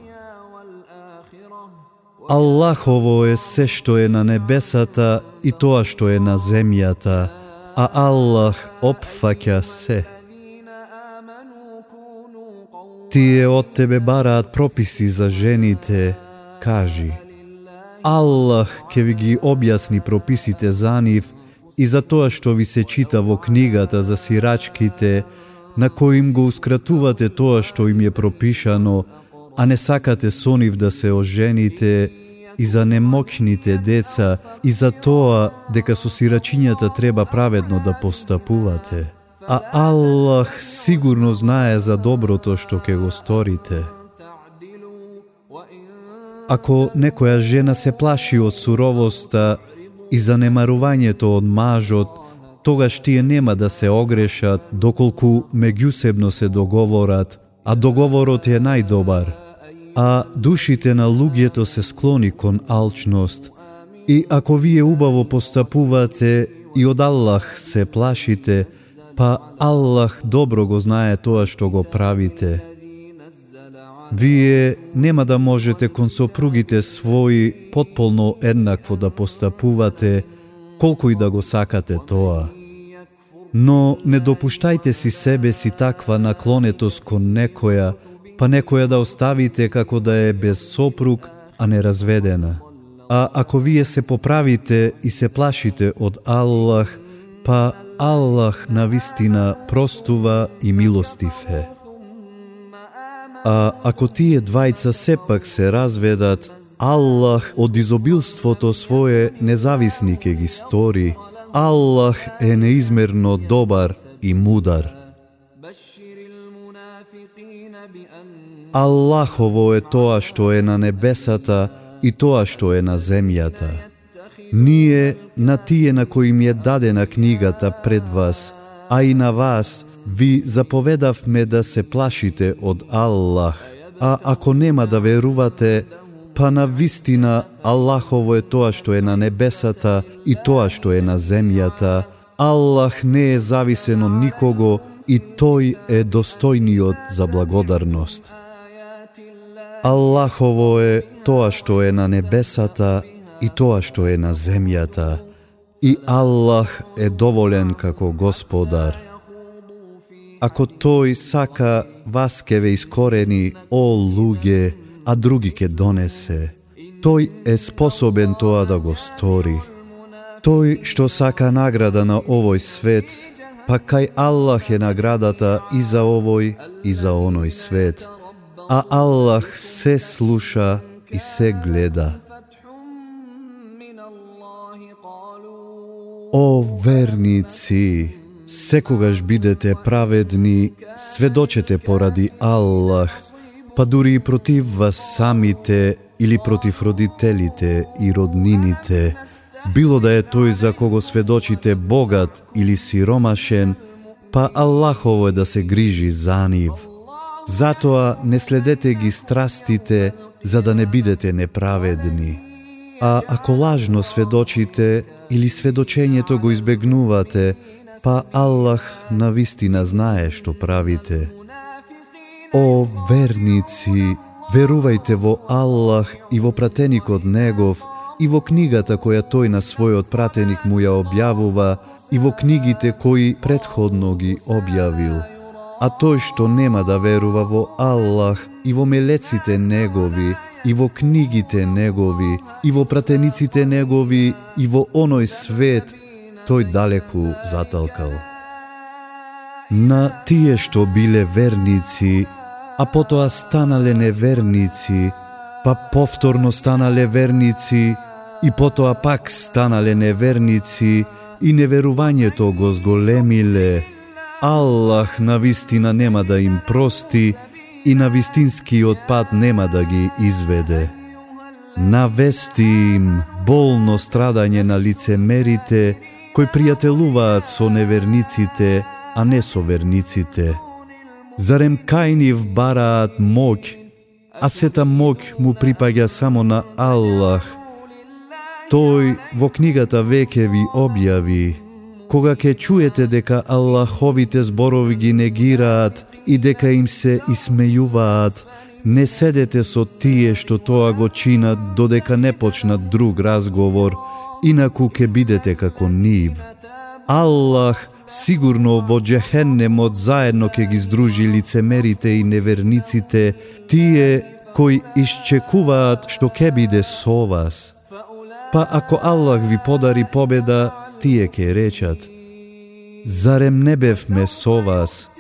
Аллахово е се што е на небесата и тоа што е на земјата, а Аллах опфаќа се. Тие од тебе бараат прописи за жените, кажи. Аллах ќе ви ги објасни прописите за нив и за тоа што ви се чита во книгата за сирачките, на кои им го ускратувате тоа што им е пропишано, а не сакате со нив да се ожените и за немокните деца и за тоа дека со сирачињата треба праведно да постапувате. А Аллах сигурно знае за доброто што ќе го сторите. Ако некоја жена се плаши од суровоста и занемарувањето од мажот, тогаш тие нема да се огрешат доколку меѓусебно се договорат, а договорот е најдобар – а душите на луѓето се склони кон алчност. И ако вие убаво постапувате и од Аллах се плашите, па Аллах добро го знае тоа што го правите. Вие нема да можете кон сопругите своји потполно еднакво да постапувате, колку и да го сакате тоа. Но не допуштајте си себе си таква наклонетост кон некоја, па некоја да оставите како да е без сопруг, а не разведена. А ако вие се поправите и се плашите од Аллах, па Аллах на вистина простува и милостив е. А ако тие двајца сепак се разведат, Аллах од изобилството свое независни ке ги стори. Аллах е неизмерно добар и мудар. Аллахово е тоа што е на небесата и тоа што е на земјата. Ние на тие на кои ми е дадена книгата пред вас, а и на вас, ви заповедавме да се плашите од Аллах, а ако нема да верувате, па на вистина Аллахово е тоа што е на небесата и тоа што е на земјата. Аллах не е зависен од никого и тој е достојниот за благодарност. Аллахово е тоа што е на небесата и тоа што е на земјата. И Аллах е доволен како господар. Ако тој сака, вас ке ве искорени, о луѓе, а други ке донесе. Тој е способен тоа да го стори. Тој што сака награда на овој свет, па кај Аллах е наградата и за овој и за оној свет. А Аллах се слуша и се гледа. О верници, секогаш бидете праведни, сведочете поради Аллах, па дури и против вас самите или против родителите и роднините, било да е тој за кого сведочите богат или сиромашен, па Аллахово е да се грижи за нив. Затоа не следете ги страстите, за да не бидете неправедни. А ако лажно сведочите или сведочењето го избегнувате, па Аллах на вистина знае што правите. О верници, верувајте во Аллах и во пратеникот Негов, и во книгата која тој на својот пратеник му ја објавува, и во книгите кои предходно ги објавил. А тој што нема да верува во Аллах и во мелеците Негови, и во книгите Негови, и во пратениците Негови, и во оној свет, тој далеку заталкал. На тие што биле верници, а потоа станале неверници, па повторно станале верници, и потоа пак станале неверници, и неверувањето го зголемиле, Аллах на вистина нема да им прости, и на вистинскиот пат нема да ги изведе. Навести им болно страдање на лицемерите, кои пријателуваат со неверниците, а не со верниците. Зарем кајнив бараат моќ, а сета моќ му припаѓа само на Аллах. Тој во книгата веќе ви објави, кога ќе чуете дека Аллаховите зборови ги негираат, и дека им се исмејуваат, не седете со тие што тоа го чинат додека не почнат друг разговор, инаку ке бидете како нив. Аллах сигурно во джехеннемот заедно ке ги здружи лицемерите и неверниците, тие кои исчекуваат што ке биде со вас. Па ако Аллах ви подари победа, тие ке речат, Зарем не бевме со вас,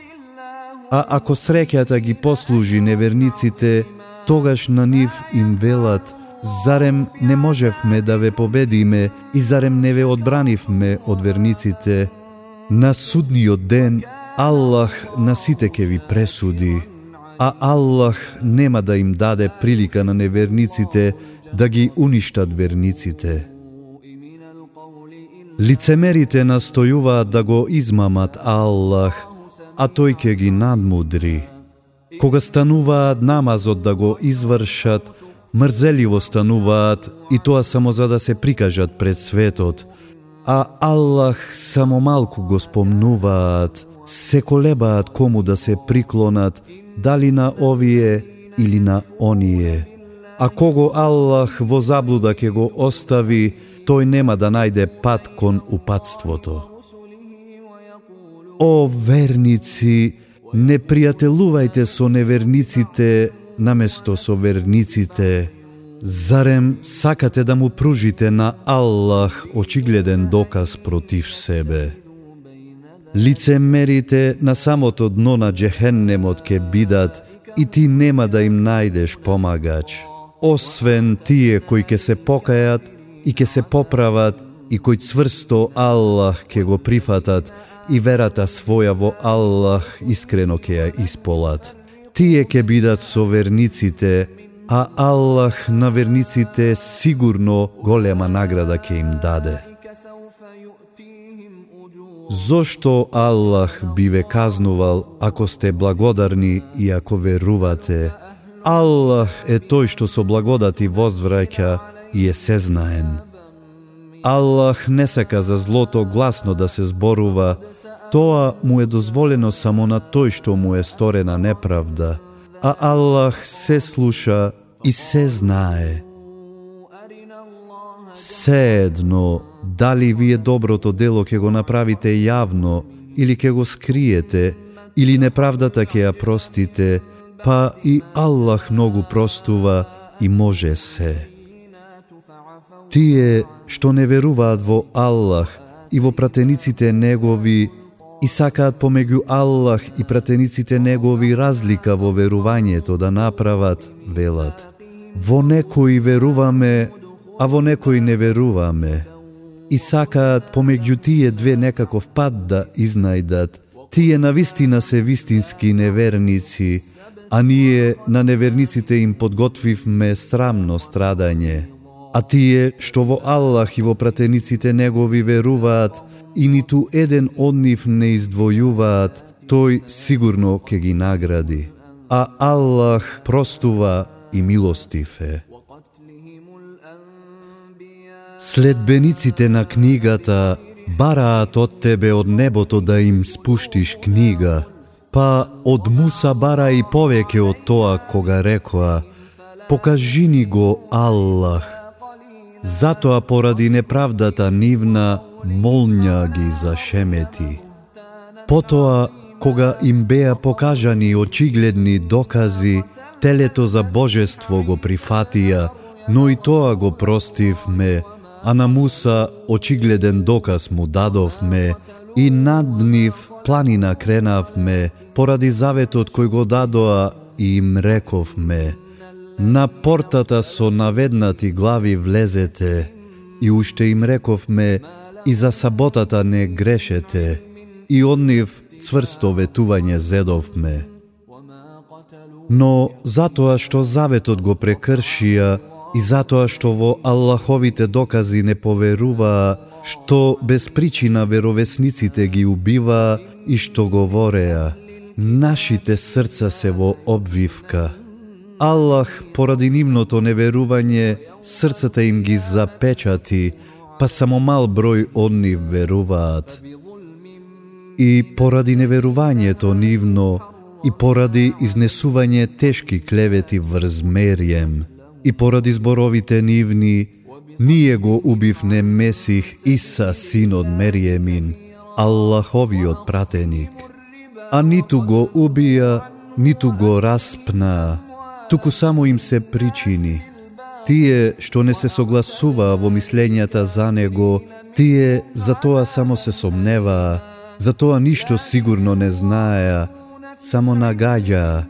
А ако среќата ги послужи неверниците, тогаш на нив им велат, зарем не можевме да ве победиме и зарем не ве одбранивме од верниците. На судниот ден Аллах на сите ке ви пресуди, а Аллах нема да им даде прилика на неверниците да ги уништат верниците. Лицемерите настојуваат да го измамат Аллах, а тој ќе ги надмудри. Кога стануваат намазот да го извршат, мрзеливо стануваат и тоа само за да се прикажат пред светот, а Аллах само малку го спомнуваат, се колебаат кому да се приклонат, дали на овие или на оние. А кого Аллах во заблуда ќе го остави, тој нема да најде пат кон упадството. О, верници, не пријателувајте со неверниците наместо со верниците. Зарем сакате да му пружите на Аллах очигледен доказ против себе? Лицемерите на самото дно на джехеннемот ке бидат и ти нема да им најдеш помагач, освен тие кои ке се покајат и ке се поправат и кои цврсто Аллах ке го прифатат и верата своја во Аллах искрено ке ја исполат. Тие ке бидат со верниците, а Аллах на верниците сигурно голема награда ќе им даде. Зошто Аллах би ве казнувал ако сте благодарни и ако верувате? Аллах е тој што со благодати возвраќа и е сезнаен. Аллах не сака за злото гласно да се зборува, тоа му е дозволено само на тој што му е сторена неправда, а Аллах се слуша и се знае. Седно, дали вие доброто дело ќе го направите јавно или ќе го скриете, или неправдата ќе ја простите, па и Аллах многу простува и може се. Тие што не веруваат во Аллах и во пратениците Негови и сакаат помеѓу Аллах и пратениците Негови разлика во верувањето да направат, велат. Во некои веруваме, а во некои не веруваме. И сакаат помеѓу тие две некаков пат да изнајдат. Тие на вистина се вистински неверници, а ние на неверниците им подготвивме срамно страдање. А тие што во Аллах и во пратениците негови веруваат и ниту еден од нив не издвојуваат, тој сигурно ќе ги награди. А Аллах простува и милостив е. Следбениците на книгата бараат од тебе од небото да им спуштиш книга, па од Муса бара и повеќе од тоа кога рекоа, покажи ни го Аллах. Затоа поради неправдата нивна молња ги зашемети. Потоа, кога им беа покажани очигледни докази, телето за божество го прифатија, но и тоа го простивме, а на Муса очигледен доказ му дадовме, и над нив планина кренавме, поради заветот кој го дадоа и им рековме, на портата со наведнати глави влезете, и уште им рековме, и за саботата не грешете, и од нив цврсто ветување зедовме. Но затоа што заветот го прекршија и затоа што во Аллаховите докази не поверуваа, што без причина веровесниците ги убиваа и што говореа, нашите срца се во обвивка. Аллах, поради нивното неверување, срцата им ги запечати, па само мал број од нив веруваат. И поради неверувањето нивно, и поради изнесување тешки клевети врз Мерием, и поради зборовите нивни, ние го убивне Месих Иса, син од Мериемин, Аллаховиот пратеник. А ниту го убија, ниту го распна, туку само им се причини. Тие што не се согласуваа во мислењата за него, тие за тоа само се сомневаа, за тоа ништо сигурно не знаеа, само нагаѓаа,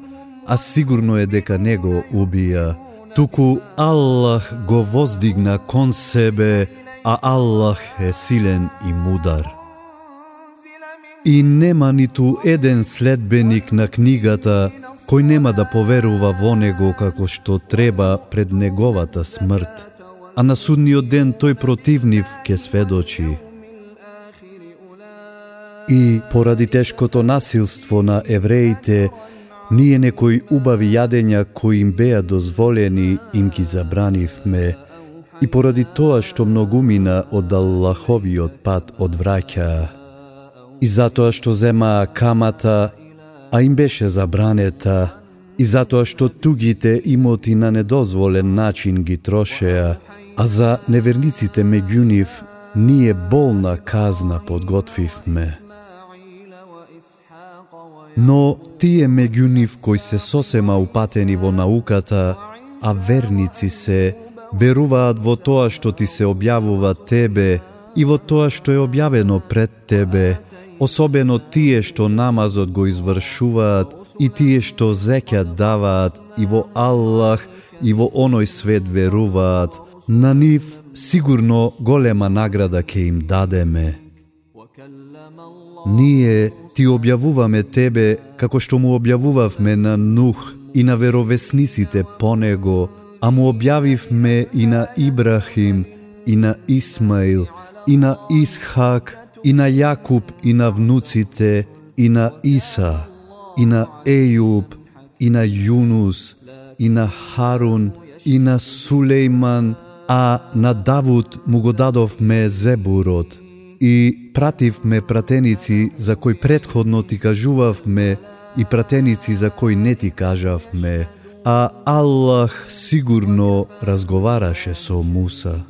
а сигурно е дека него убија. Туку Аллах го воздигна кон себе, а Аллах е силен и мудар. И нема ниту еден следбеник на книгата кој нема да поверува во него како што треба пред неговата смрт, а на судниот ден тој противнив ке сведочи. И поради тешкото насилство на евреите, ние некои убави јадења кои им беа дозволени им ги забранивме, и поради тоа што многумина од Аллаховиот пат одвраќаа, и затоа што земаа камата, а им беше забранета, и затоа што тугите имоти на недозволен начин ги трошеа, А за неверниците меѓу нив ние болна казна подготвивме. Но тие меѓу нив кои се сосема упатени во науката, а верници се, веруваат во тоа што ти се објавува тебе и во тоа што е објавено пред тебе, особено тие што намазот го извршуваат и тие што зекја даваат и во Аллах и во оној свет веруваат, на нив сигурно голема награда ќе им дадеме. Ние ти објавуваме тебе како што му објавувавме на Нух и на веровесниците по него, а му објавивме и на Ибрахим, и на Исмаил, и на Исхак, и на Јакуб, и на внуците, и на Иса, и на Ејуб, и на Јунус, и на Харун, и на Сулейман, а на Давуд му го дадовме Зебурот. И пративме пратеници за кои предходно ти кажувавме и пратеници за кои не ти кажавме, а Аллах сигурно разговараше со Муса.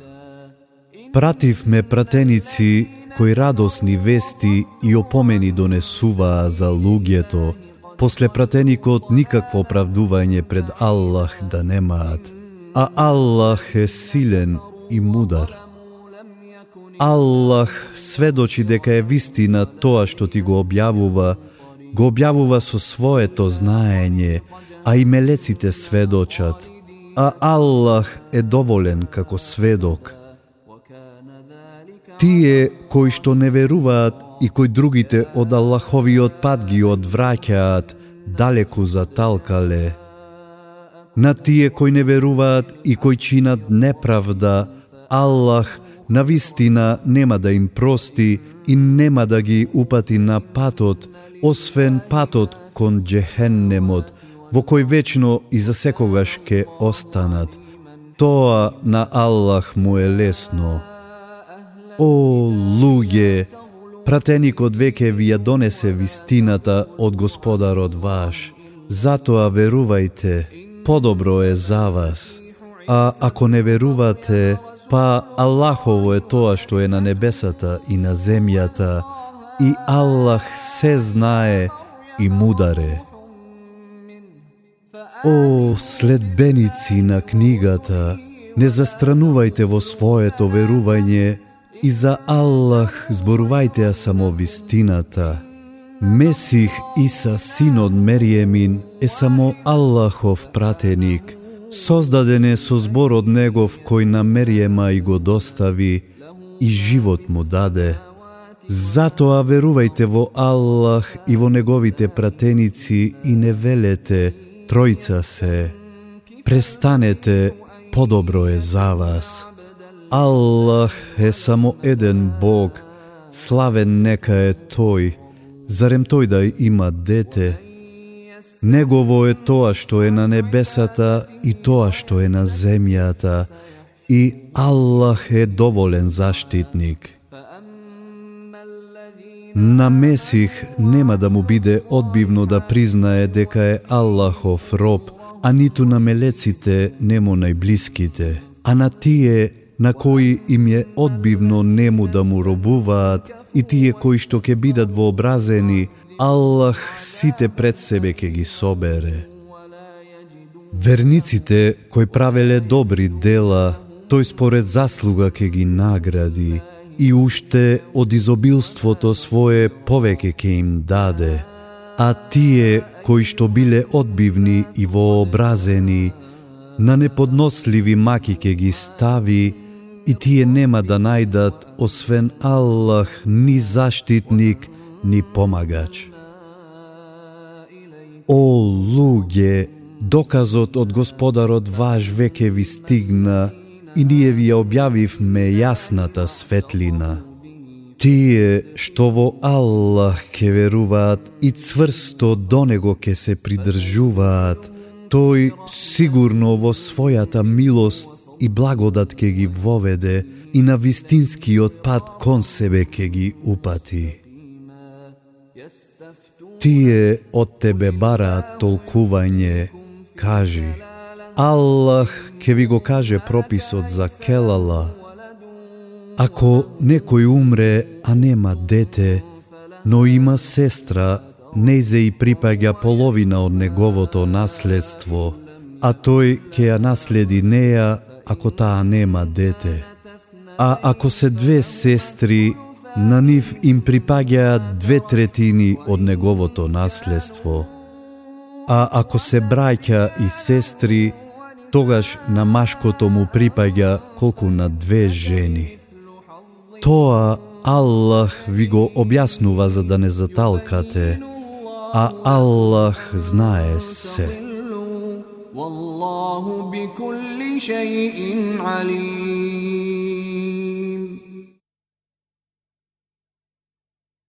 Пративме пратеници кои радосни вести и опомени донесуваа за луѓето, после пратеникот никакво оправдување пред Аллах да немаат, а Аллах е силен и мудар. Аллах сведочи дека е вистина тоа што ти го објавува, го објавува со своето знаење, а и мелеците сведочат, а Аллах е доволен како сведок. Тие кои што не веруваат и кои другите од Аллаховиот пат ги одвраќаат, далеку заталкале. На тие кои не веруваат и кои чинат неправда, Аллах на вистина нема да им прости и нема да ги упати на патот, освен патот кон джехеннемот, во кој вечно и за секогаш ке останат. Тоа на Аллах му е лесно. О, луѓе, пратеникот веќе ви ја донесе вистината од Господарот ваш. Затоа верувајте, подобро е за вас. А ако не верувате, па Аллахово е тоа што е на небесата и на земјата, и Аллах се знае и мударе. О, следбеници на книгата, не застранувајте во своето верување и за Аллах зборувајте ја само вистината. Месих Иса, синот Мериемин, е само Аллахов пратеник, создаден е со збор од Негов кој на Мериема и го достави и живот му даде. Затоа верувајте во Аллах и во неговите пратеници и не велете тројца се. Престанете, подобро е за вас. Аллах е само еден Бог, славен нека е Тој, зарем Тој да има дете? Негово е тоа што е на небесата и тоа што е на земјата, и Аллах е доволен заштитник. На Месих нема да му биде одбивно да признае дека е Аллахов роб, а ниту на мелеците нему најблиските, а на тие на кои им е одбивно нему да му робуваат и тие кои што ќе бидат вообразени, Аллах сите пред себе ќе ги собере. Верниците кои правеле добри дела, тој според заслуга ќе ги награди и уште од изобилството свое повеќе ќе им даде. А тие кои што биле одбивни и вообразени, на неподносливи маки ќе ги стави и тие нема да најдат освен Аллах ни заштитник, ни помагач. О, луѓе, доказот од Господарот ваш веќе ви стигна и ние ви ја објавивме јасната светлина. Тие што во Аллах ке веруваат и цврсто до Него ке се придржуваат, тој сигурно во својата милост и благодат ке ги воведе и на вистинскиот пат кон себе ке ги упати. Тие од тебе бараат толкување, кажи, Аллах ке ви го каже прописот за келала. Ако некој умре, а нема дете, но има сестра, нејзе и припаѓа половина од неговото наследство, а тој ке ја наследи неја ако таа нема дете. А ако се две сестри, на нив им припаѓаат две третини од неговото наследство. А ако се браќа и сестри, тогаш на машкото му припаѓа колку на две жени. Тоа Аллах ви го објаснува за да не заталкате, а Аллах знае се. والله بكل شيء عليم.